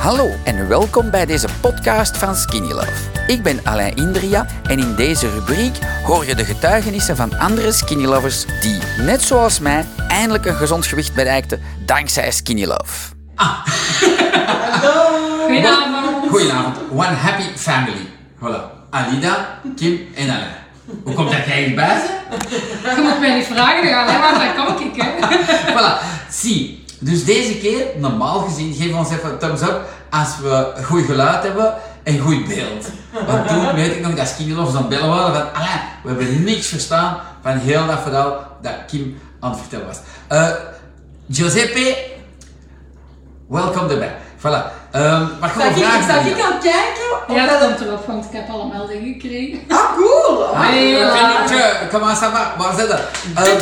Hallo en welkom bij deze podcast van Skinny Love. Ik ben Alain Indria en in deze rubriek hoor je de getuigenissen van andere Skinny Lovers die, net zoals mij, eindelijk een gezond gewicht bereikten dankzij Skinny Love. Goedenavond. Goedenavond. One happy family. Voilà. Alida, Kim en Alain. Hoe komt dat jij hierbij bent? Je moet mij niet vragen, dan alleen maar dan kom ik. Hè. Voilà. Zie. Dus deze keer, normaal gezien, geef ons even een thumbs up als we goed geluid hebben en goed beeld. Want toen weet ik nog dat Lovers aan het bellen waren van Alain, we hebben niks verstaan van heel dat verhaal dat Kim aan het vertellen was. Eh, Giuseppe, welkom erbij. Voilà. Ehm wat gaan Sta we ik, aan ik aan het kijken? Of Ja, dat komt erop, want ik heb al een melding gekregen. Ah, cool! Ah. Vriendinnetje, comment ça va? Waar zit dat? Eh,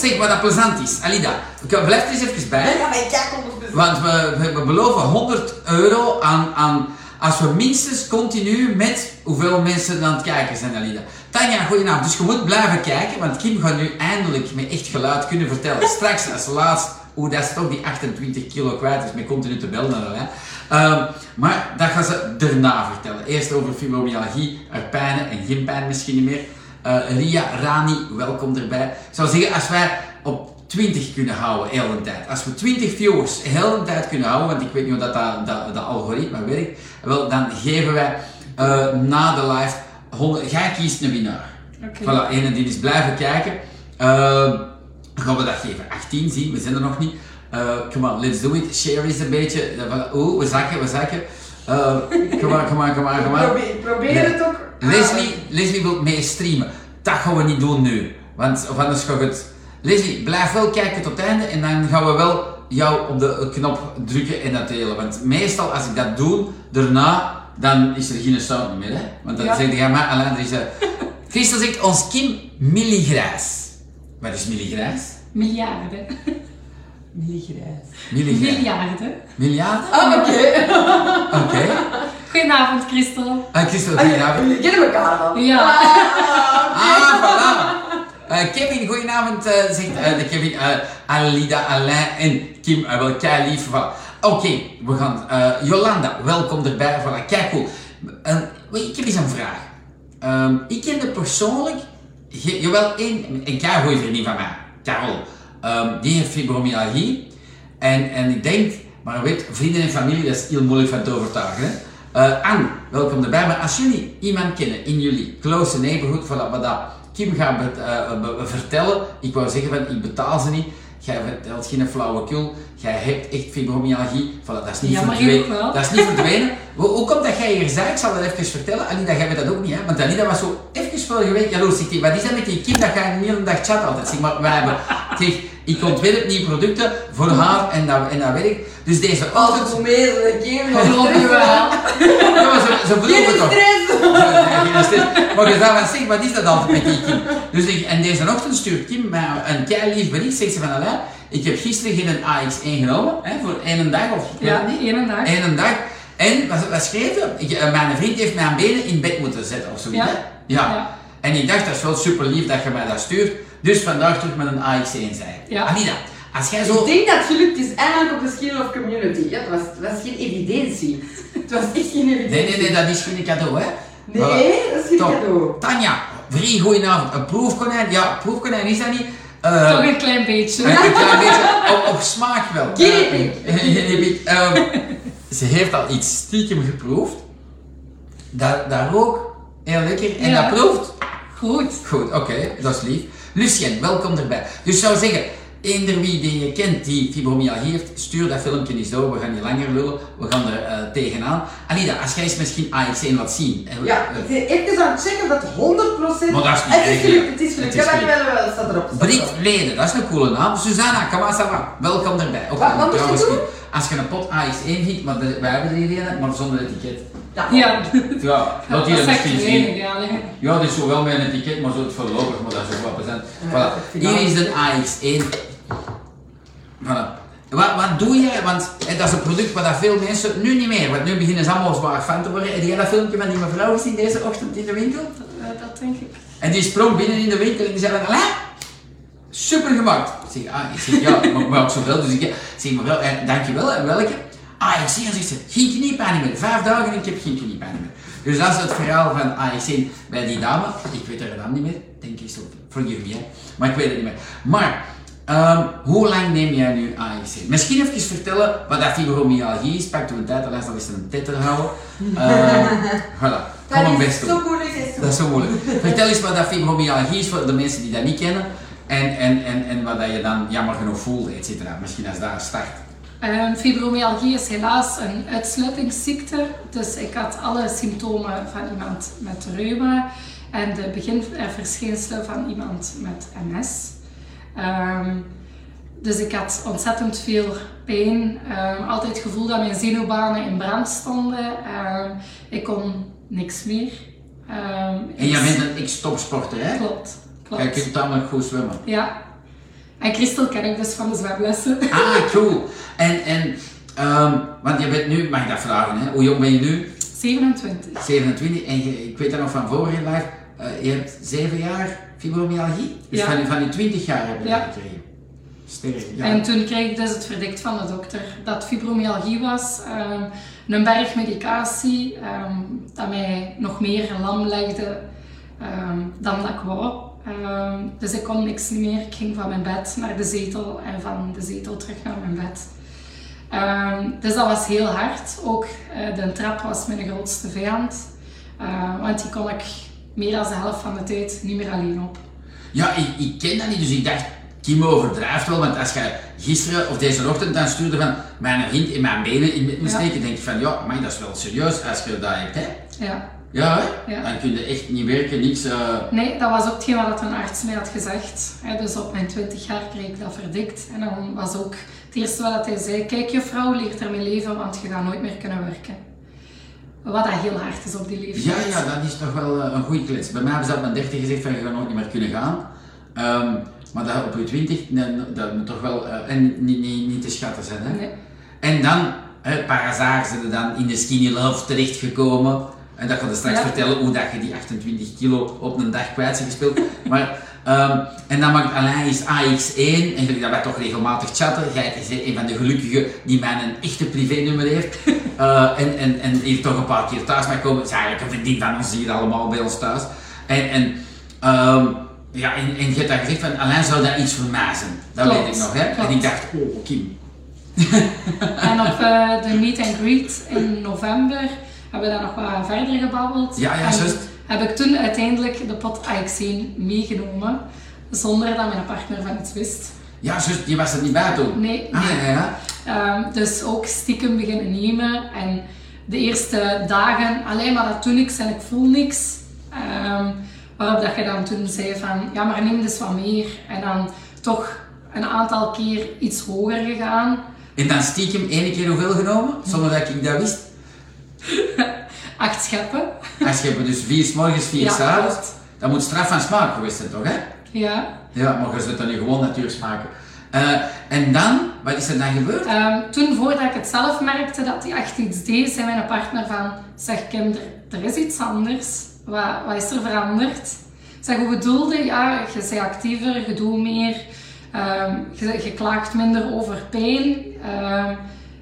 zeg, wat dat plezant is. Alida, ik- blijf er eens even bij. Ja, maar ik kijk. Want we, we, we beloven 100 euro aan, aan... Als we minstens continu met hoeveel mensen aan het kijken zijn, Alida. Tanja, goedenavond. Dus je moet blijven kijken, want Kim gaat nu eindelijk met echt geluid kunnen vertellen. Straks als laatst hoe dat ze toch die 28 kilo kwijt is met continu te bellen naar. Ehm, maar dat gaan ze daarna vertellen. Eerst over fibromyalgie, haar pijnen en geen pijn misschien niet meer. Eh, Ria, Rani, welkom erbij. Ik zou zeggen, als wij op 20 kunnen houden, heel de tijd. Als we 20 viewers heel de tijd kunnen houden, want ik weet niet hoe dat, dat, dat, dat algoritme werkt, wel, dan geven wij eh, na de live 100, jij kiest een winnaar. Oké. Voilà, ene die is blijven kijken. Dan gaan we dat geven. 18 zien, we zijn er nog niet. Eh come on, let's do it. Share eens een beetje. Oeh, we zakken, we zakken. Eh come on, come on, come on, come on. Probeer, probeer Nee. het ook. Leslie, Leslie wil mee streamen. Dat gaan we niet doen nu. Want of anders gaat het... Leslie, blijf wel kijken tot het einde en dan gaan we wel jou op de knop drukken en dat delen. Want meestal als ik dat doe, daarna, dan is er geen sound meer. Hè? Want dan Ja. zeg je, maar Alain, er is... Christel zegt, ons Kim milligrijs. Wat is milligrijs? Miljarden. Milligrijs. Milligrijs. Miljarden. Miljarden? Ah, oké. Oké. Goedenavond, Christel. Ah, Christel, Ah, goedenavond. Jullie kennen elkaar dan? Ja. Ah, Ah, voilà. Eh, Kevin, goedenavond, eh, zegt eh, de Kevin, eh, Alida, Alain en Kim, uh, wel kei lief. Voilà. Oké, we gaan. eh, Jolanda, welkom erbij. Voilà, kijk cool. Ik heb eens een vraag. Ehm, ik kende persoonlijk, ge- jawel, één, een goede vriendin van mij, Carol. Ehm, die heeft fibromyalgie. En, en ik denk, maar weet, vrienden en familie, dat is heel moeilijk van te overtuigen. Eh, Anne, welkom erbij. Maar als jullie iemand kennen in jullie close neighborhood, voilà, wat dat Kim gaat be- vertellen, ik wou zeggen van, ik betaal ze niet. Jij vertelt geen flauwekul. Jij hebt echt fibromyalgie. Voilà, dat is niet verdwenen. Dat is niet verdwenen. hoe, komt dat jij hier zei? Ik zal dat even vertellen. Anita, jij weet dat ook niet, hè? Want Anita was zo even vorige week jaloers. Hij, wat is dat met die Kim dat jij een hele dag chat altijd? Zeg maar, wij hebben... Zeg, ik ontwerp nieuwe producten voor haar en dat, en dat werkt. Dus deze Altijd hoe meer ze keer. Je. Ja, maar Geen het toch? stress. Maar je zou van zeggen, wat is dat altijd met die Kim? Dus ik, en deze ochtend stuurt Kim mij een kei lief bericht. Zegt ze van, Alain, ik heb gisteren geen AX1 genomen, hè, voor één dag of ik Ja, niet. één dag. Eén dag. En wat, wat schreef? Ik, eh, mijn vriend heeft mijn benen in bed moeten zetten of zoiets. Ja. hè? Ja. Ja. En ik dacht, dat is wel super lief dat je mij dat stuurt. Dus vandaag terug met een AX1 zei. Ja. Anita, als jij Ik zo... denk dat het gelukt is eigenlijk op de skill of community. Ja, het, was, het was geen evidentie. Het was echt geen evidentie. Nee, nee, nee, dat is geen cadeau, hè? Nee, Voilà. dat is geen Top. cadeau. Tanja, vrij goedenavond. Een proefkonijn? Ja, proefkonijn is dat niet. Eh, Toch een klein beetje. een klein beetje op, op smaak wel. Guinea Eh. Ehm, ze heeft al iets stiekem geproefd. Dat, dat rook heel lekker en Ja. dat proeft Goed. Goed, oké, dat is lief. Lucien, welkom erbij. Dus zou zeggen, eender wie die je kent die fibromyalgie heeft, stuur dat filmpje eens door. We gaan niet langer lullen, we gaan er eh, tegenaan. Alida, als jij eens misschien AX1 laat zien. hè, Ja, eh, ik ben even aan het checken dat 100% Maar dat is niet Het is gelukt, het is gelukt. Het is Ja, wel, wel, wel, staat erop. staat Brit erop. Leden, dat is een coole naam. Susanna, va? Welkom erbij. Ook Wat- moet je doen? Als je een pot AX1 giet, maar de- wij hebben er hier een, maar zonder etiket. Ja. Ja. Ja, dat Dat hier is echt misschien zien. ja. dit is zo wel met een etiket, maar zo het voorlopig, maar dat is ook wel present. Ja, Voilà. Hier is de AX1. Voilà. Wat, wat doe jij? Want dat is een product waar dat veel mensen nu niet meer, want nu beginnen ze allemaal zwaar fan te worden. Heb jij dat filmpje van die mevrouw gezien deze ochtend in de winkel? Eh, Dat denk ik. En die sprong binnen in de winkel en die zei van, Alain, super gemaakt. Ik zeg, ah, ik zeg, ja, maar, maar ook zoveel. Dus ik zeg, mevrouw, eh, dankjewel, en welke? AXC, dan zegt ze, geen kniepijn meer. Vijf dagen en ik heb geen kniepijn meer. Dus dat is het verhaal van AXC bij die dame. Ik weet haar naam niet meer, denk ik zo. Forgive me, hè. maar ik weet het niet meer. Maar, ehm, hoe lang neem jij nu AXC? Misschien even vertellen wat dat fibromyalgie is. Pak toen een tijd, dan is een tetter houden. Ehm voilà, kom Dat best doen. zo moeilijk. Is Dat is zo moeilijk. Vertel eens wat dat fibromyalgie is voor de mensen die dat niet kennen. En, en, en, en wat dat je dan jammer genoeg voelt, et cetera. Misschien als daar start. Ehm, fibromyalgie is helaas een uitsluitingsziekte. Dus ik had alle symptomen van iemand met reuma en de beginverschijnselen van iemand met MS. Ehm, dus ik had ontzettend veel pijn. Ehm, altijd het gevoel dat mijn zenuwbanen in brand stonden. Ehm, ik kon niks meer. En jij bent een ex-topsporter, hè? Klopt, klopt. Jij kunt tamelijk goed zwemmen. Ja. En Christel ken ik dus van de zwemlessen. Ah, cool. En, en want je bent nu, mag ik dat vragen, hè? hoe jong ben je nu? 27. 27. En je, ik weet dat nog van vorige live, je hebt 7 jaar fibromyalgie. Dus Ja. van, van je 20 jaar heb je Ja. dat gekregen. Sterk, ja. En toen kreeg ik dus het verdict van de dokter dat fibromyalgie was. ehm, een berg medicatie ehm, dat mij nog meer lam legde ehm, dan dat ik wou. Dus ik kon niks meer. Ik ging van mijn bed naar de zetel en van de zetel terug naar mijn bed. Dus dat was heel hard. Ook eh, de trap was mijn grootste vijand. Eh, want die kon ik meer dan de helft van de tijd niet meer alleen op. Ja, ik, ik ken dat niet, dus ik dacht, Kim overdrijft wel, want als je gisteren of deze ochtend dan stuurde van mijn vriend in mijn benen in me Ja. steken, denk je van ja, maar dat is wel serieus als je dat hebt, hè? Ja. Ja, hè? Ja. Dan kun je echt niet werken, niks. eh, Nee, dat was ook hetgeen wat een arts mij had gezegd. Dus op mijn 20 jaar kreeg ik dat verdikt. En dan was ook het eerste wat hij zei: Kijk, je vrouw leert ermee leven, want je gaat nooit meer kunnen werken. Wat dat heel hard is op die Ja, leeftijd. ja, dat is toch wel eh, een goede klets. Bij mij hebben ze op mijn 30 gezegd van je gaat nooit niet meer kunnen gaan. Ehm, maar dat op je 20, nee, dat moet toch wel eh, en niet, niet, niet te schatten zijn. Hè? Nee. En dan, hè, par hasard, zijn we dan in de Skinny Love terechtgekomen. En dat ga je straks Ja. vertellen hoe dat je die 28 kilo op een dag kwijt bent gespeeld. maar, ehm, en dan maakt Alain is AX1 en jullie dat wij toch regelmatig chatten. Jij is een van de gelukkigen die mij een echte privé-nummer heeft. Eh, en, en, en hier toch een paar keer thuis mag komen. Het is eigenlijk een vriendin van ons hier allemaal bij ons thuis. En, en, ehm, ja, en, en je hebt dan gezegd van Alain zou dat iets voor mij zijn. Dat Klopt, weet ik nog. Hè? En ik dacht, oh Kim, En op eh, de meet and greet in november hebben we daar nog wat verder gebabbeld. Ja, ja, En juist. Heb ik toen uiteindelijk de pot AX1 meegenomen, zonder dat mijn partner van iets wist. Ja, zus, je was er niet bij toen? Nee, Ah, nee. ja, ja. Ehm, dus ook stiekem beginnen nemen. En de eerste dagen alleen maar dat doe niks en ik voel niks. Ehm, waarop dat je dan toen zei van, ja maar neem dus wat meer. En dan toch een aantal keer iets hoger gegaan. En dan stiekem één keer hoeveel genomen, zonder dat ik dat wist? Acht scheppen. Je hebt dus vier 's morgens, vier 's avonds, dan moet straf van smaak geweest zijn toch, hè? Ja. Ja, maar je zit dan nu gewoon natuur smaken. Eh, en dan, wat is er dan gebeurd? Ehm, toen, voordat ik het zelf merkte dat hij echt iets deed, zei mijn partner van, zeg Kim, er, er is iets anders. Wat, wat is er veranderd? Zeg, hoe bedoelde? Ja, je bent actiever, je doet meer, ehm, je, je klaagt minder over pijn. Ehm,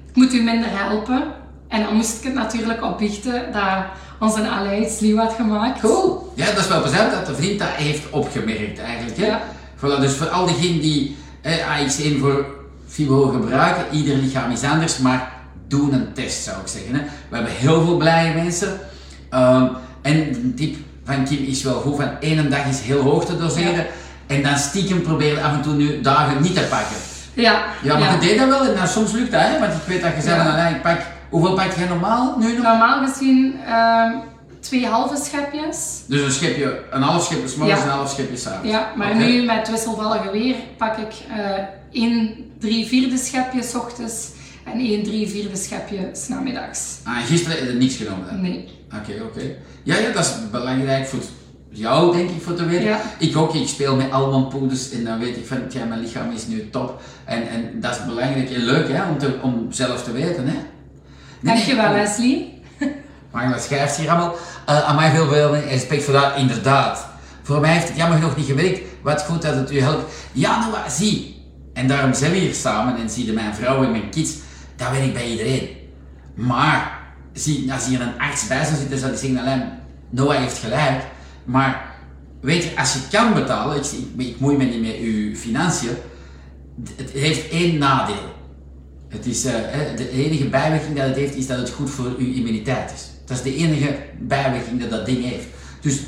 ik moet u minder helpen. En dan moest ik het natuurlijk opbiechten dat onze Alain iets nieuw had gemaakt. Cool. Ja, dat is wel plezant dat de vriend dat heeft opgemerkt eigenlijk. Hè? Ja. Voilà, dus voor al diegenen die eh, AX1 voor fibro gebruiken, ieder lichaam is anders, maar doe een test zou ik zeggen. Hè? We hebben heel veel blije mensen. Ehm, en de tip van Kim is wel goed, van één dag is heel hoog te doseren. En dan stiekem proberen af en toe nu dagen niet te pakken. Ja, Ja, maar je deed dat wel en dan soms lukt dat, hè? want ik weet dat je Ja. "Allee, ik pak, hoeveel pak je normaal nu nog? Normaal gezien ehm, twee halve schepjes. Dus een schepje, een half schepje 's morgens Ja. en een half schepje s'avonds. Ja, maar nu met wisselvallige weer pak ik eh één drie vierde schepje s ochtends en één drie vierde schepje s namiddags. Ah, en gisteren heb je niks genomen dan? Nee. Oké, oké. Ja, ja, dat is belangrijk voor jou, denk ik, voor te weten. Ja. Ik ook, ik speel met almondpoeders en dan weet ik van, ja, mijn lichaam is nu top. En, en dat is belangrijk en leuk, hè, om, te, om zelf te weten, hè. Dankjewel Leslie. Dat schrijft hier allemaal. Eh, aan mij veel, respect voor dat, inderdaad. Voor mij heeft het jammer genoeg niet gewerkt. Wat goed dat het u helpt. Ja, nou wat, zie. En daarom zijn we hier samen en zie je mijn vrouw en mijn kids. Dat werkt bij iedereen. Maar, zie, als hier een arts bij zou zitten, zou die zeggen, alleen, Noah heeft gelijk. Maar, weet je, als je kan betalen, ik, ik, ik moei me niet met uw financiën, het heeft één nadeel. Het is, eh, de enige bijwerking dat het heeft, is dat het goed voor uw immuniteit is. Dat is de enige bijwerking dat dat ding heeft. Dus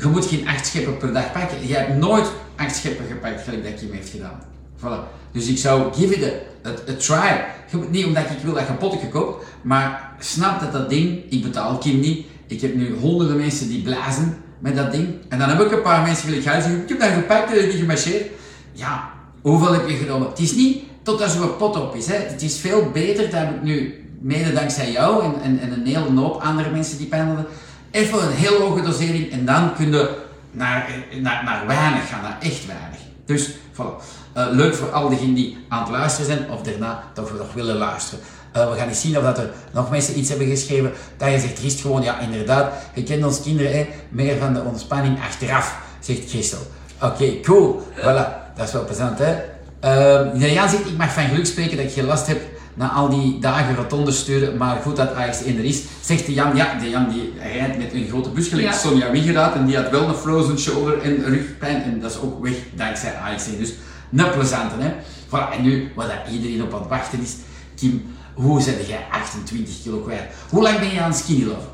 je moet geen acht scheppen per dag pakken. Je hebt nooit acht scheppen gepakt, gelijk dat Kim heeft gedaan. Voilà. Dus ik zou give it a, try. Je Niet omdat ik wil dat je potten koopt, maar snap dat dat ding, ik betaal Kim niet. Ik heb nu honderden mensen die blazen met dat ding. En dan heb ik een paar mensen gelijk thuis die ik heb dat gepakt, dat heb ik gemarcheerd. Ja, hoeveel heb je genomen? Het is niet tot er zo'n pot op is. Hè. Het is veel beter, dat ik nu, mede dankzij jou en, en, en een hele hoop andere mensen die pijn hadden, even een heel hoge dosering en dan kun je naar, naar, naar weinig gaan, naar echt weinig. Dus, voilà. Eh, leuk voor al diegenen die aan het luisteren zijn of daarna toch nog willen luisteren. Eh, we gaan eens zien of dat er nog mensen iets hebben geschreven dat je zegt, Christ, gewoon, ja inderdaad, je kent ons kinderen, hè, meer van de ontspanning achteraf, zegt Christel. Oké, cool. Voilà, dat is wel plezant, hè. Uh, Jan zegt, ik mag van geluk spreken dat ik geen last heb na al die dagen rotonde sturen, maar goed dat AX1 er is. Zegt de Jan, ja, de Jan die rijdt met een grote bus, gelijk Ja. Sonja Wiegeraad, en die had wel een frozen shoulder en rugpijn, en dat is ook weg dankzij AX1. Dus een plezante, hè. Voilà, en nu, wat dat iedereen op aan het wachten is, Kim, hoe zet jij 28 kilo kwijt? Hoe lang ben je aan skinny love?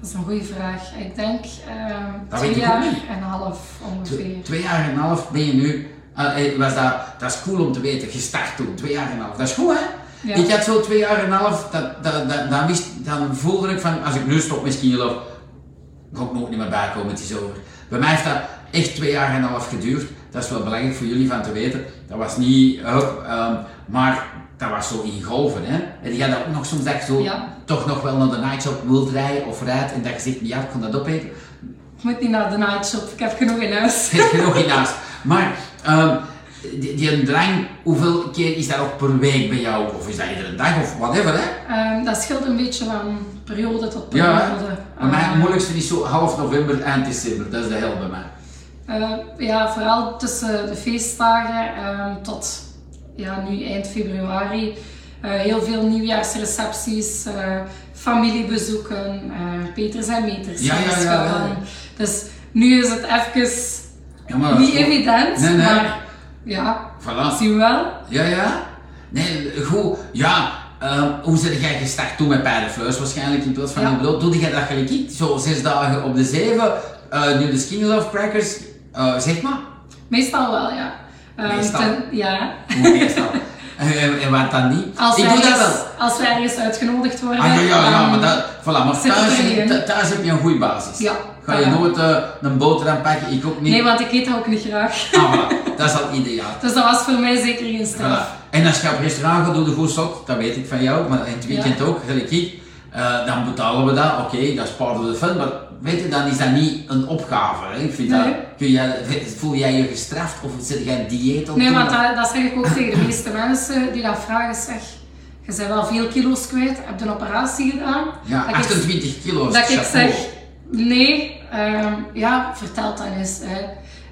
Dat is een goede vraag. Ik denk ehm, twee jaar en een half ongeveer. Twee, twee jaar en een half ben je nu. Eh, eh, was dat, dat is cool om te weten, gestart toen, twee jaar en een half. Dat is goed hè? Ja. Ik had zo twee jaar en een half, dat, dat, dat, dan, wist, dan voelde ik van, als ik nu stop skiën loop, ga ik nog niet meer bijkomen, het is over. Bij mij heeft dat echt twee jaar en een half geduurd. Dat is wel belangrijk voor jullie van te weten. Dat was niet, ehm, maar dat was zo in golven. Hè? En die dat ook nog soms dat je zo Ja. toch nog wel naar de nightshop wilt rijden of rijdt en dat je zegt, ja, ik kon dat opeten. Ik moet niet naar de nightshop, ik heb genoeg in huis. Het is genoeg in huis. Maar ehm, die, die drang, hoeveel keer is dat ook per week bij jou? Of is dat iedere dag of whatever? Hè? Ehm, dat scheelt een beetje van periode tot Ja, periode. bij mij het Ehm, moeilijkste is zo half november, eind december. Dat is de hel bij mij. Ja, vooral tussen de feestdagen tot ja, nu eind februari. Eh, heel veel nieuwjaarsrecepties, eh, familiebezoeken, eh, Peters en Meters. Ja, ja, ja, ja. Dus nu is het even Ja, maar niet evident, Nee, nee. maar ja, Voilà. zien we wel. Ja, ja. Nee, goed. Ja, ehm, hoe zit jij gestart toen met pijlenfluis waarschijnlijk in plaats van Ja. een brood? Doe jij dat gelijk? Zo zes dagen op de zeven, eh, nu de skinny love crackers, eh, zeg maar. Meestal wel, ja. Ehm, Meestal? ten- ja. Hoe meestal. en, en, en wat dan niet? Als ik wij, doe dat wel. als wij ergens uitgenodigd worden, Ah ja, ja, ja, maar, dat, voilà, maar thuis, thuis heb je een goede basis. Ja, Ga je nooit eh, een boterham pakken, ik ook niet. Nee, want ik eet dat ook niet graag. Ah, voilà, dat is al ideaal. Dus dat was voor mij zeker geen straf. Voilà. En als je op restaurant gaat, je goed zot, dat weet ik van jou, maar in het weekend Ja. ook, gelijk ik. Eh, dan betalen we dat, oké, dat is part of the fun, maar weet je, dan is dat niet een opgave. Hè? Ik vind Nee. dat, kun jij, voel jij je gestraft of zit jij een dieet op? Nee, want dat, dat zeg ik ook tegen de meeste mensen die dat vragen. Zeg, je bent wel veel kilo's kwijt, heb je een operatie gedaan? Ja, dat ik, 28 kilo. dat ik zeg, nee, ehm, ja, vertel dan eens. Hè.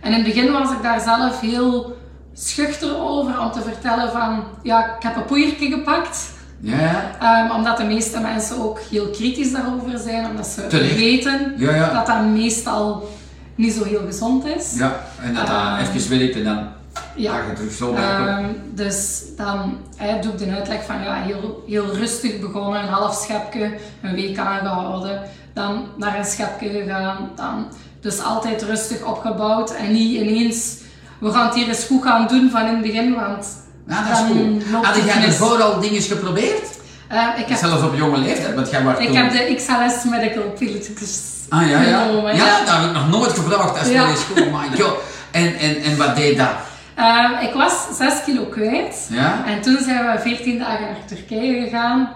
En in het begin was ik daar zelf heel schuchter over om te vertellen van, ja, ik heb een poeiertje gepakt. Ja. Ehm, omdat de meeste mensen ook heel kritisch daarover zijn, omdat ze Terecht. weten Ja, ja. dat dat meestal niet zo heel gezond is. Ja, en dat dat Ehm, even werkt en dan ja. ga je terug zo. Ehm, dus dan doe ik de uitleg van ja, heel, heel rustig begonnen, een half schepje, een week aangehouden, dan naar een schepje gegaan, dan dus altijd rustig opgebouwd en niet ineens, we gaan het hier eens goed gaan doen van in het begin, want Ja, dat is goed. Had jij ervoor al dingen geprobeerd? Eh, ik heb, Zelfs op jonge leeftijd, want jij was ik toen... heb de XLS Medical Pilates Ah ja, ja. genomen, Ja, dat heb ik nog nooit gevraagd. Dat is Ja. goed, god. En, en, en wat deed dat? Ehm, ik was 6 kilo kwijt. Ja? En toen zijn we 14 dagen naar Turkije gegaan,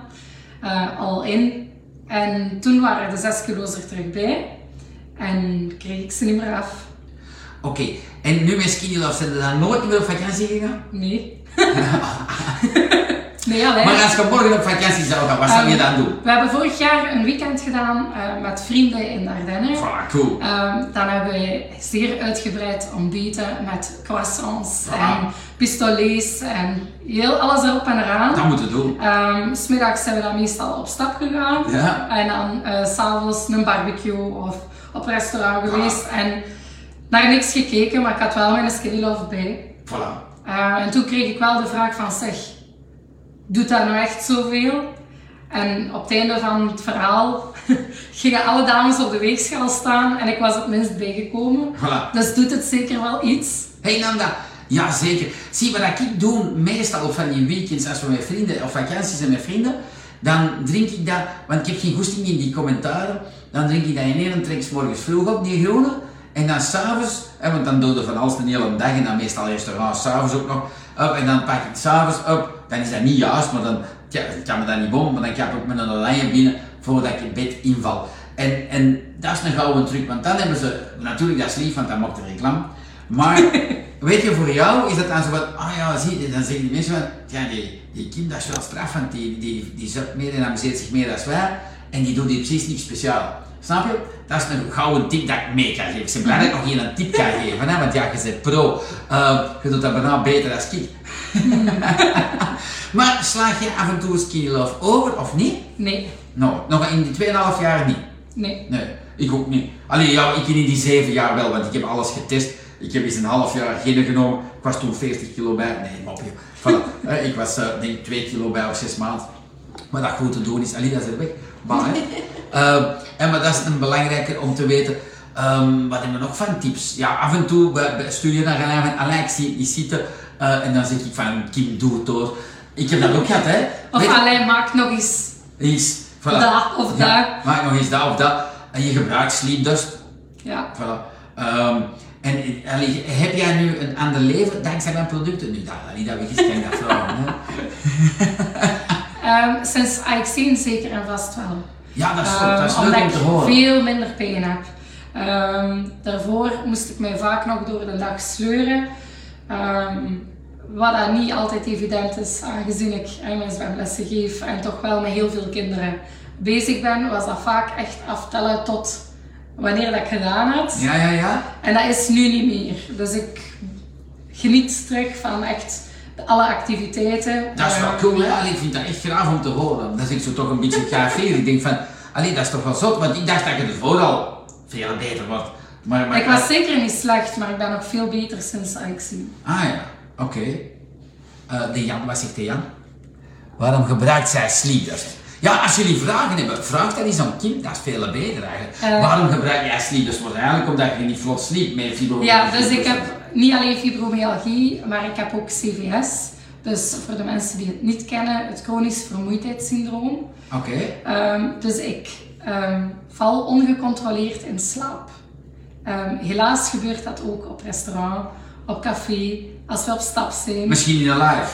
eh, al in. En toen waren de 6 kilo's er terug bij. En kreeg ik ze niet meer af. Oké, en nu met Skinny Love zijn er dan nooit meer op vakantie gegaan? Nee. Nee. Maar als je morgen op vakantie zou gaan, wat zou je dan doen? We hebben vorig jaar een weekend gedaan eh, met vrienden in de Ardennen. Voilà, cool. Ehm, dan hebben we zeer uitgebreid ontbeten met croissants Voilà. en pistolets en heel alles erop en eraan. Dat moeten we doen. S Smiddags zijn we dan meestal op stap gegaan. Ja. En dan s s'avonds een barbecue of op restaurant geweest. En naar niks gekeken, maar ik had wel mijn skinny love bij. Voilà. Eh, en toen kreeg ik wel de vraag van zeg, doet dat nou echt zoveel? En op het einde van het verhaal gingen alle dames op de weegschaal staan en ik was het minst bijgekomen. Voilà. Dus doet het zeker wel iets. Hey Nanda, ja zeker. Zie, wat ik doe meestal op van die weekends, als we met vrienden, of vakanties en met vrienden, dan drink ik dat, want ik heb geen goesting in die commentaren, dan drink ik dat in één trek morgens vroeg op, die groene, en dan s'avonds, want dan doe je van alles de hele dag en dan meestal restaurants, s'avonds ook nog, op, en dan pak ik s'avonds op, dan is dat niet juist, maar dan ja, ik kan me dat niet bom, maar dan kap ik met een oranje binnen voordat ik in bed inval. En, en dat is een gouden truc, want dan hebben ze, natuurlijk dat is lief, want dan maakt de reclame, maar weet je, voor jou is dat dan zo van, ah ja, zie je, dan zeggen die mensen van, ja, die, die Kim, dat is wel straf, want die, die, die meer en amuseert zich meer dan wij, en die doet hier precies niks speciaal. Snap je? Dat is een gouden tip dat ik mee kan geven. Ik ben blij dat ik nog geen tip kan geven, hè? want ja, je bent pro. Eh, je doet dat bijna beter dan ik. maar slaag je af en toe skinny love over, of niet? Nee, Nou, nog in die 2,5 jaar niet. nee. Nee, ik ook niet. Alleen ja, ik in die zeven jaar wel, want ik heb alles getest. Ik heb eens een half jaar geen genomen. Ik was toen 40 kilo bij. Nee, mopje. Voilà. Eh, ik was eh, denk ik 2 kilo bij of 6 maanden. Maar dat goed te doen is, alleen dat is er weg. Hè. Ehm, en, maar dat is een belangrijke om te weten. Ehm, wat hebben we nog van tips? Ja, af en toe bij, bij stuur je naar Alain van ik zie die zitten. eh, en dan zeg ik van Kim, doe het door. Ik heb dat ook gehad, hè. Of Weet alleen maak nog eens Iets. Voilà. Dat of Ja, maak nog eens dat of dat. En je gebruikt sleep dust. Ja. Voilà. Ehm, en eh, allee, heb jij nu een ander leven dankzij mijn producten? Nu, dat, allee, dat we gisteren dat vragen. Sinds AX1 zeker en vast wel. Ja, dat is, dat is omdat leuk om ik te horen. veel minder pijn heb. Ehm, daarvoor moest ik mij vaak nog door de dag sleuren. Ehm, wat dat niet altijd evident is, aangezien ik mijn zwemlessen geef en toch wel met heel veel kinderen bezig ben, was dat vaak echt aftellen tot wanneer dat ik gedaan had. Ja, ja, ja. En dat is nu niet meer. Dus ik geniet terug van echt alle activiteiten. Dat is wel Ehm, cool, hè? Allee, ik vind dat echt graag om te horen. Dat is ik zo toch een beetje gaafeer. Ik denk van, allee, dat is toch wel zot, want ik dacht dat je het vooral veel beter wordt. Maar, maar, Ik was zeker niet slecht, maar ik ben nog veel beter sinds AXI. Ah ja, oké. Eh, de Jan, wat zegt de Jan? Waarom gebruikt zij Sleepdust? Ja, als jullie vragen hebben, vraag dat eens aan Kim, dat is veel beter eigenlijk. Eh. Waarom gebruik jij Sleepdust? Waarschijnlijk omdat je niet vlot sliept met fibromyalgie. Ja, dus ik heb niet alleen fibromyalgie, maar ik heb ook CVS. Dus voor de mensen die het niet kennen, het chronisch vermoeidheidssyndroom. Oké, Ehm, dus ik ehm, val ongecontroleerd in slaap. Ehm, helaas gebeurt dat ook op restaurant, op café, als we op stap zijn. misschien in een live.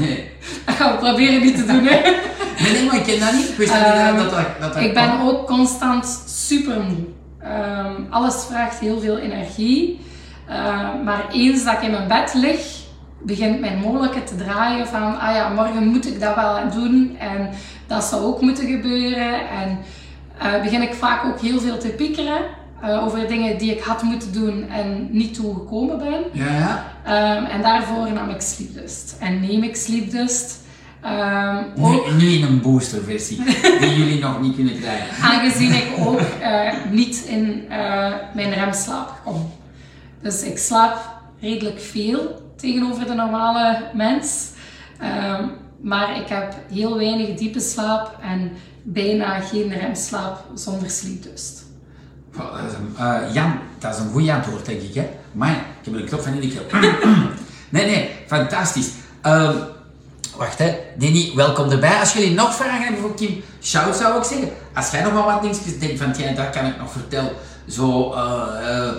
Nee. Dat gaan we proberen niet te doen. Hè. nee, nee, maar ik ken dat niet. Ik wist niet dat dat... dat, dat Ik ben ook constant super moe. Alles vraagt heel veel energie. Ehm, maar eens dat ik in mijn bed lig, begint mijn mogelijke te draaien van, ah ja, morgen moet ik dat wel doen en dat zou ook moeten gebeuren. En eh, begin ik vaak ook heel veel te piekeren eh, over dingen die ik had moeten doen en niet toegekomen ben. Ja, ja. Ehm, en daarvoor nam ik Sleepdust. En neem ik Sleepdust. ehm, ook Nu, in een boosterversie, die jullie nog niet kunnen krijgen. Aangezien ik ook eh, niet in eh, mijn remslaap kom. Dus ik slaap redelijk veel tegenover de normale mens. Ehm, maar ik heb heel weinig diepe slaap en bijna geen remslaap zonder sleepdust. Dat is een- eh, Jan, dat is een goede antwoord, denk ik. Hè? Maar ik heb een klop van in de nee, nee, fantastisch. Ehm, wacht, hè. Denny, welkom erbij. Als jullie nog vragen hebben voor Kim, shout zou ik zeggen. Als jij nog wel wat dingetjes denkt van, ja, dat kan ik nog vertellen. Zo, eh, eh,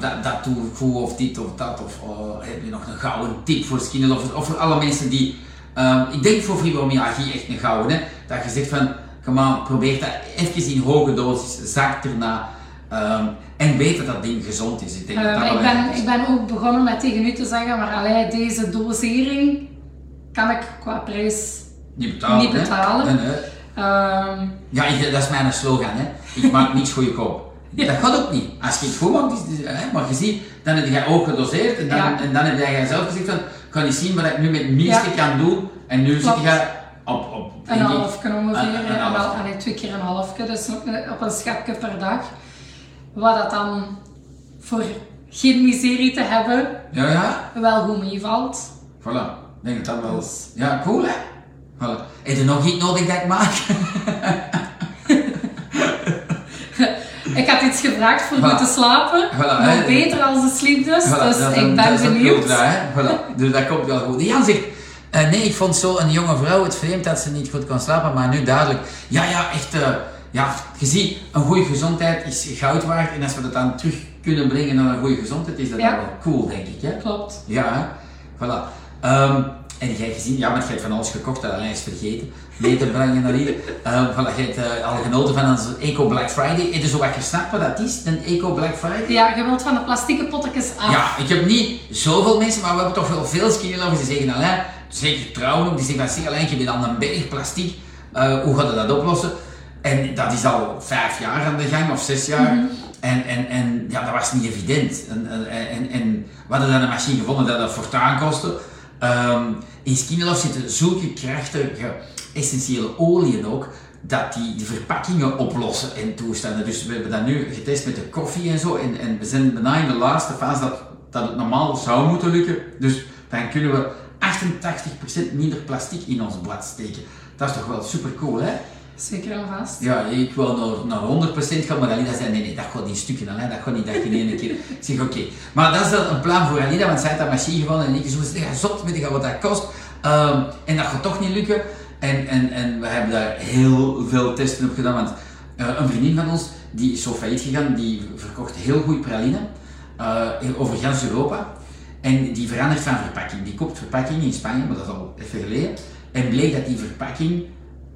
dat, dat doe ik goed, of dit of dat. Of oh, heb je nog een gouden tip voor skinny lovers? Of voor alle mensen die... ehm, ik denk voor fibromyalgie echt een gouden, hè. Dat je zegt van, kom aan, probeer dat even in hoge dosis, zak erna. ehm, en weet dat dat ding gezond is. Ik denk dat Eh, dat ik, ben, is. ik ben ook begonnen met tegen u te zeggen, maar allee, deze dosering kan ik qua prijs Niet betalen. Niet hè? betalen. Nee, nee. ehm, Ja, dat is mijn slogan, hè. Ik maak niets goedkoop. Ja. Dat gaat ook niet. Als je het goed maakt, is, is- hè, maar je ziet, dan heb je ook gedoseerd en dan, Ja. en dan heb jij zelf gezegd van, ik kan niet zien wat ik nu met het minste Ja. kan doen. En nu zit je op, op een halfje ongeveer. Een- en twee keer een halfje, dus op een- op een schepje per dag. Wat dat dan voor geen miserie te hebben Ja, ja. wel goed meevalt. Voilà. Ik denk dat dat wel... Dus- Ja, cool hè? Voilà. Heb je nog iets nodig dat ik maak? Ik had iets gevraagd voor Voilà. goed te slapen. Voilà, beter als de sleep dus. Voilà, dus dat ik een- ben dat benieuwd. Voilà. Dus dat komt wel goed. Jan zegt, eh, nee, ik vond zo een jonge vrouw het vreemd dat ze niet goed kon slapen, maar nu duidelijk. Ja, ja, echt, eh, ja, je ziet, een goede gezondheid is goud waard en als we dat dan terug kunnen brengen naar een goede gezondheid, is dat Ja. wel cool, denk ik, hè? Klopt. Ja, hè? voilà. Ehm, en jij gezien, ja, want jij hebt van alles gekocht, dat alleen is vergeten mee te brengen naar hier. Ehm voilà, hebt eh, al genoten van onze Eco Black Friday. Heb je zo wat gesnapt wat dat is, een Eco Black Friday? Ja, je wilt van de plastieke pottekens af. Ja, ik heb niet zoveel mensen, maar we hebben toch wel veel skinnylovers die zeggen, Alain, zeker trouwen die zeggen van, zeg Alain, je bent al een berg plastic, Eh, hoe gaat je dat oplossen? En dat is al vijf jaar aan de gang, of zes jaar. En, en, en ja, dat was niet evident. En, en, en, en we hadden dan een machine gevonden dat dat fortuin kostte. Ehm, in Skinnylof zitten zulke krachtige, essentiële oliën ook, dat die de verpakkingen oplossen en toestanden. Dus we hebben dat nu getest met de koffie en zo. En, en we zijn bijna in de laatste fase dat, dat het normaal zou moeten lukken. Dus dan kunnen we 88% minder plastic in ons blad steken. Dat is toch wel super cool, hè? Zeker en vast. Ja, ik wil naar, naar 100% gaan, maar Alida zei, nee, nee, dat gaat in stukken, hè, dat gaat niet dat je in één keer... Ik zeg, oké. Maar dat is een plan voor Alida, want zij heeft dat machine gevonden en ik zo, zot, weet je wat dat kost? Ehm, en dat gaat toch niet lukken. En, en, en we hebben daar heel veel testen op gedaan, want eh, een vriendin van ons, die is zo failliet gegaan, die verkocht heel goed praline eh, over ganz Europa. En die verandert van verpakking. Die koopt verpakking in Spanje, maar dat is al even geleden. En bleek dat die verpakking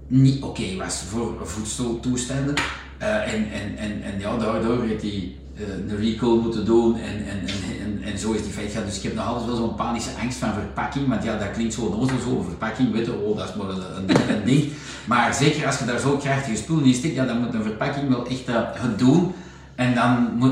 niet oké was voor voedseltoestanden. Eh, en, en, en, en ja, daardoor heeft hij eh, een recall moeten doen en, en, en, en, zo is die feit gegaan. Dus ik heb nog altijd wel zo'n panische angst van verpakking, want ja, dat klinkt zo onnozel, zo'n verpakking, weet je, oh, dat is maar een, ding. Maar zeker als je daar zo krachtige spullen in stikt, ja, dan moet een verpakking wel echt eh, het doen. En, dan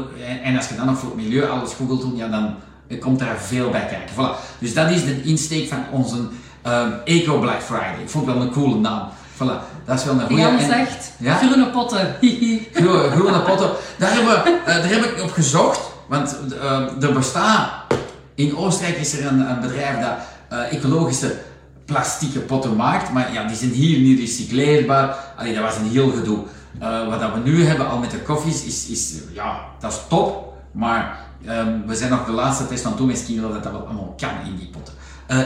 en, als je dan nog voor het milieu alles doen, ja, dan komt daar veel bij kijken. Voilà. Dus dat is de insteek van onze ehm, Eco Black Friday. Ik vond het wel een coole naam. Voilà, dat is wel een goede. Jan zegt, Ja? groene potten. Groene, groene potten. Daar, hebben we, eh, daar heb ik op gezocht, want eh, er bestaat, in Oostenrijk is er een, een bedrijf dat eh, ecologische plastieke potten maakt, maar ja, die zijn hier niet recycleerbaar. Allee, dat was een heel gedoe. Wat dat we nu hebben al met de koffies is, is ja, dat is top, maar ehm, we zijn nog de laatste test aan doen met Skinner dat dat wel allemaal kan in die potten.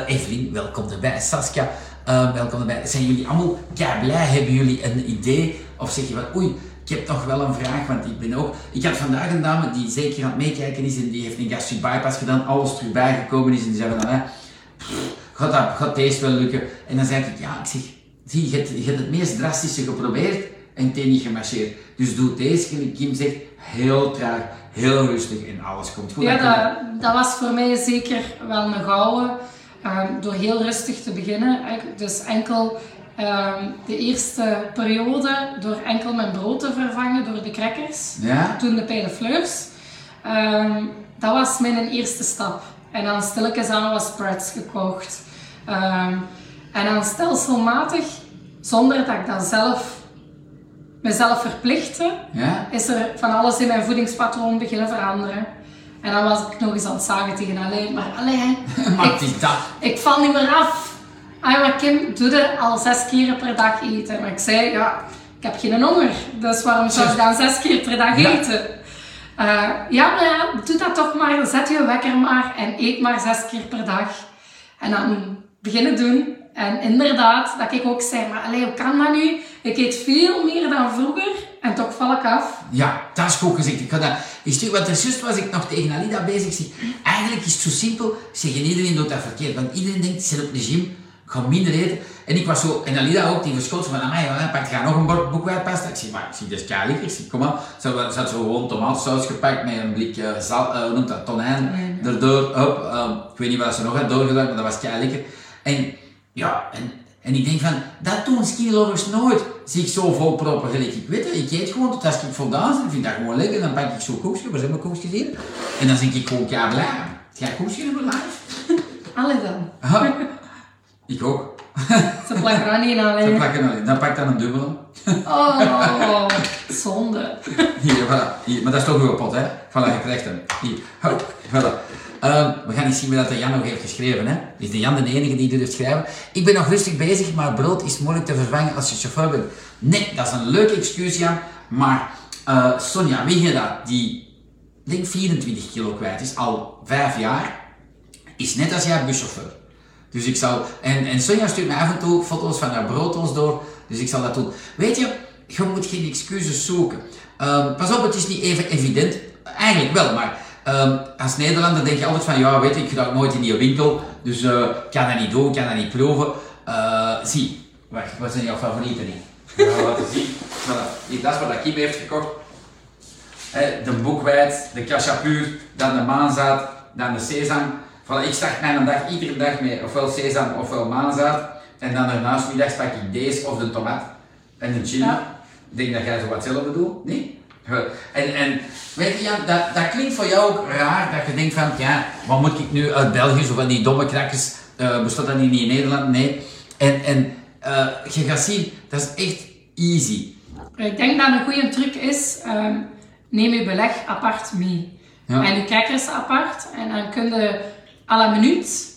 Evelien, welkom erbij. Saskia, eh, welkom erbij. Zijn jullie allemaal kei blij? Hebben jullie een idee? Of zeg je van, oei, ik heb nog wel een vraag, want ik ben ook... Ik had vandaag een dame die zeker aan het meekijken is en die heeft een gastric bypass gedaan, alles terug bijgekomen is en die zei van, pff, gaat, dat, gaat deze wel lukken? En dan zei ik, ja, ik zeg, zie, je hebt, je hebt het meest drastische geprobeerd en het niet gemarcheerd. Dus doe deze, Kim zegt, heel traag, heel rustig en alles komt goed. Ja, dat, dat was voor mij zeker wel een gouden. Ehm, door heel rustig te beginnen. Dus enkel ehm, de eerste periode door enkel mijn brood te vervangen door de crackers. Ja? Toen de pijle fleurs. Ehm, dat was mijn eerste stap. En dan stilletjes aan wat spreads gekocht. En dan stelselmatig, zonder dat ik dat zelf mezelf verplichtte, Ja? is er van alles in mijn voedingspatroon beginnen veranderen. En dan was ik nog eens aan het zagen tegen Alain, maar Alain, ik, ik val niet meer af. Ah, maar Kim, doe er al zes keer per dag eten. Maar ik zei, ja, ik heb geen honger, dus waarom zou ik dan zes keer per dag Ja. eten? Eh, ja, maar ja, doe dat toch maar, zet je wekker maar en eet maar zes keer per dag. En dan beginnen doen. En inderdaad, dat ik ook zei, maar allee, hoe kan dat nu? Ik eet veel meer dan vroeger en toch val ik af. Ja, dat is goed gezegd. Ik ga dat want juist was ik nog tegen Alida bezig. Zeg, eigenlijk is het zo simpel. Zeg, en iedereen doet dat verkeerd. Want iedereen denkt, ze zit op de gym, ik ga minder eten. En ik was zo, en Alida ook, die verschoot van, amai, ja, pak je nog een bord boekwijdpasta? Ik zeg, maar ik zeg, dat is lekker. Ik zeg, kom maar. Ze had, ze had zo gewoon tomatensaus gepakt met een blik eh, zal, hoe noemt dat, tonijn. Erdoor, hop, ehm, ik weet niet wat ze nog had doorgedaan, maar dat was lekker. En Ja, en, en ik denk van, dat doen skinnylovers nooit. Zich zo vol proppen gelijk. Ik weet het, ik eet gewoon tot als ik voldaan ben. Ik vind dat gewoon lekker. Dan pak ik zo'n koekje, waar zijn mijn koekjes hier? En dan denk ik gewoon, ja, blij. Ga je koekje hebben live? Alle dan. Aha. Ik ook. Ze plakken er niet aan. Ze plakken alleen. Dan pak ik dan een dubbele. Oh, zonde. Hier, voilà. Hier. Maar dat is toch uw pot, hè? Voilà, je krijgt hem. Hier. Hop. Voilà. Ehm, we gaan eens zien wat de Jan nog heeft geschreven, hè? Is de Jan de enige die heeft schrijven? Ik ben nog rustig bezig, maar brood is moeilijk te vervangen als je chauffeur bent. Nee, dat is een leuke excuus, Jan. Maar eh, Sonja Wigera, die denk 24 kilo kwijt is, al vijf jaar, is net als jij buschauffeur. Dus ik zal, en, en Sonja stuurt mij af en toe foto's van haar brooddoos door, dus ik zal dat doen. Weet je, je moet geen excuses zoeken. Ehm, pas op, het is niet even evident. Eigenlijk wel, maar ehm, als Nederlander denk je altijd van, ja, weet je, ik ga nooit in die winkel, dus eh, ik kan dat niet doen, ik kan dat niet proeven. Eh, zie, wacht, wat zijn jouw favorieten niet? Ik ga laten zien. Voilà. Dat is wat Kim heeft gekocht. De boekwijd, de cachapuur, dan de maanzaad, dan de sesam. Voilà, ik start mijn dag iedere dag met ofwel sesam ofwel maanzaad. En dan daarnaast middags pak ik deze of de tomaat en de chili. Ja. Ik denk dat jij zo wat hetzelfde doet, nee? En, en weet je, Jan, dat, dat klinkt voor jou ook raar, dat je denkt van, ja, wat moet ik nu uit België, zo van die domme krakkers, eh bestaat dat niet in Nederland? Nee. En, en eh, je gaat zien, dat is echt easy. Ik denk dat een goede truc is, ehm, neem je beleg apart mee. Ja. En je crackers apart. En dan kun je à la minuut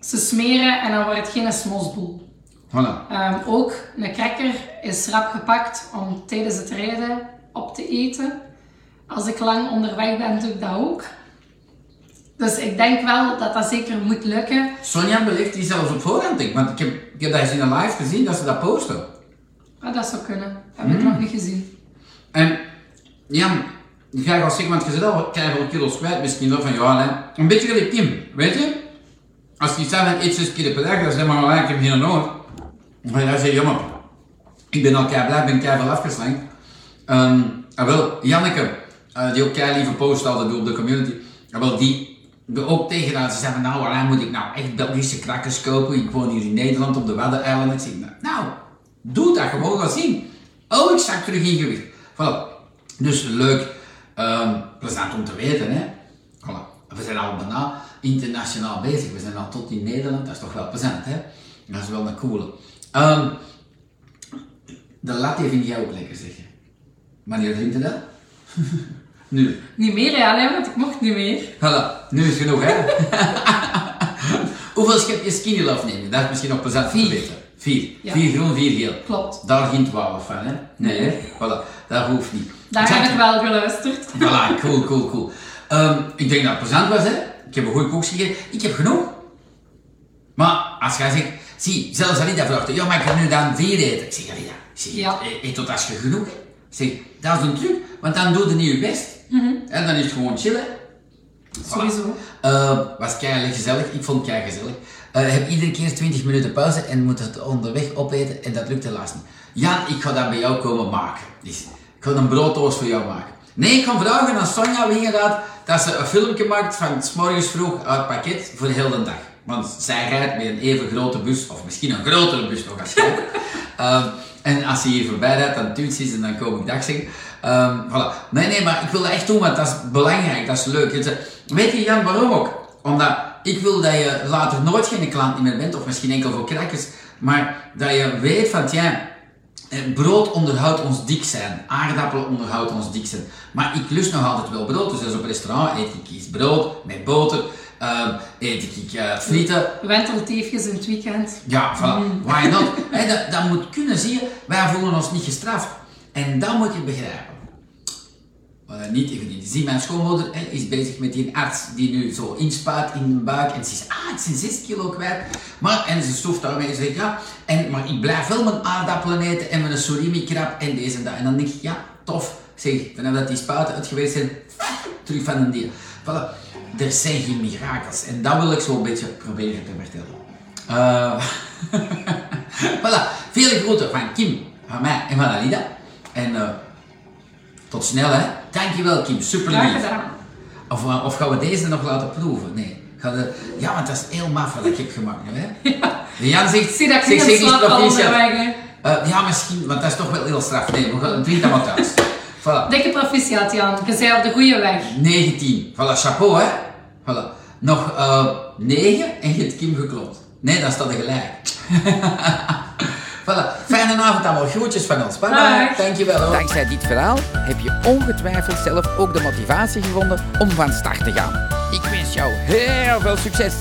ze smeren en dan wordt het geen smosboel. Voilà. Ehm, ook een cracker is rap gepakt om tijdens het rijden op te eten. Als ik lang onderweg ben, doe ik dat ook. Dus ik denk wel dat dat zeker moet lukken. Sonja beleeft die zelfs op voorhand, ik, want ik heb, ik heb dat eens in een live gezien, dat ze dat posten. Ah, dat zou kunnen. Dat heb ik nog niet gezien. En Jan, ik ga wel zeggen, want je zit al veel kilo's kwijt, misschien wel van ja, hè. een beetje gelijk Kim, weet je? Als je zelf eet zes keer per dag, dan zeg maar, "Ah, ik heb geen nood. Maar jij zegt, jammer, ik ben al kei blij, ik ben kei veel afgeslankt. En wel, Janneke, eh, die ook kei lieve post doet op de community, en wel die ook tegen haar, ze zei van nou, waar moet ik nou echt Belgische krakkers kopen? Ik woon hier in Nederland op de Waddeneilanden. Ik zeg, nou, doe dat gewoon, ga zien. Oh, ik zak terug in gewicht. Voilà. Dus leuk, ehm, plezant om te weten, hè. Voilà. We zijn al bijna internationaal bezig. We zijn al tot in Nederland, dat is toch wel plezant, hè. Dat is wel een coole. Ehm, de latte vind jij ook lekker, zeg je. Wanneer drinkt je dat? nu. Niet meer, ja, nee, want ik mocht niet meer. Voilà, nu is genoeg, hè? Hoeveel schepjes skinny love neem je? Dat is misschien nog plezant te Vier. weten. Vier. Ja. Vier groen, vier geel. Klopt. Daar geen twaalf van, hè? Nee, hè? Voilà, dat hoeft niet. Daar heb ik wel geluisterd. Voilà, cool, cool, cool. Ehm, ik denk dat het plezant was, hè? Ik heb een goede koeks gegeten. Ik heb genoeg. Maar als jij zegt, zie, zelfs Alida vraagt, ja, maar ik kan nu dan vier eten. Ik zeg, Alida, zeg, Ja. eet tot als je genoeg hebt. Zeg, dat is een truc, want dan doe je niet je best. En dan is het gewoon chillen. Sowieso. Eh, was keihard gezellig. Ik vond het keihard gezellig. Eh, heb iedere keer 20 minuten pauze en moet het onderweg opeten en dat lukt helaas niet. Jan, ik ga dat bij jou komen maken. Dus, ik ga een brooddoos voor jou maken. Nee, ik ga vragen aan Sonja Wingeraad dat ze een filmpje maakt van 's morgens vroeg uit het pakket voor de hele dag. Want zij rijdt met een even grote bus, of misschien een grotere bus nog als jij. Ehm, en als ze hier voorbij rijdt, dan tuurt ze en dan kom ik dag zeggen. Ehm, voilà. Nee, nee, maar ik wil dat echt doen, want dat is belangrijk, dat is leuk. Het, eh, Weet je Jan, waarom ook? Omdat ik wil dat je later nooit geen klant meer bent, of misschien enkel voor krakkers, maar dat je weet van, ja, eh, brood onderhoudt ons dik zijn, aardappelen onderhoudt ons dik zijn. Maar ik lust nog altijd wel brood, dus als op restaurant eet ik iets brood met boter, ehm, eet ik eh, frieten, Wentelteefjes in het weekend. ja, voilà. Why not? Dat, dat moet kunnen, zie je. Wij voelen ons niet gestraft. En dat moet je begrijpen. Niet even niet. Zie, mijn schoonmoeder is bezig met die arts die nu zo inspuit in de buik. En ze zegt, ah, ik ben 6 kilo kwijt. Maar, en ze stoeft daarmee en zegt, ja, en, maar ik blijf wel mijn aardappelen eten en mijn surimi krab en deze en dat. En dan denk ik, ja, tof. Zeg, vanaf dat die spuiten uit geweest zijn, terug van een dier. Voilà. Er zijn geen mirakels. En dat wil ik zo een beetje proberen te vertellen. Eh voilà, veel groeten van Kim, van mij en van Alida. En eh, tot snel hè. Dankjewel Kim, super lief. Of, eh, of gaan we deze nog laten proeven? Nee. Ga de- ja, want dat is heel maf wat ik heb gemaakt. Hè? Jan zegt, Zie dat ik zeg, niet zeg. Eh, ja, misschien, want dat is toch wel heel straf. Nee, we gaan drink dat maar thuis. Voilà. Dikke proficiat, Jan. Je bent op de goede weg. 19. Voilà, chapeau, hè. Voilà. Nog eh 9 en je hebt Kim geklopt. Nee, dan staat er gelijk. voilà. Fijne avond allemaal. Groetjes van ons. Bye bye. Dankjewel hoor. Dankzij dit verhaal heb je ongetwijfeld zelf ook de motivatie gevonden om van start te gaan. Ik wens jou heel veel succes!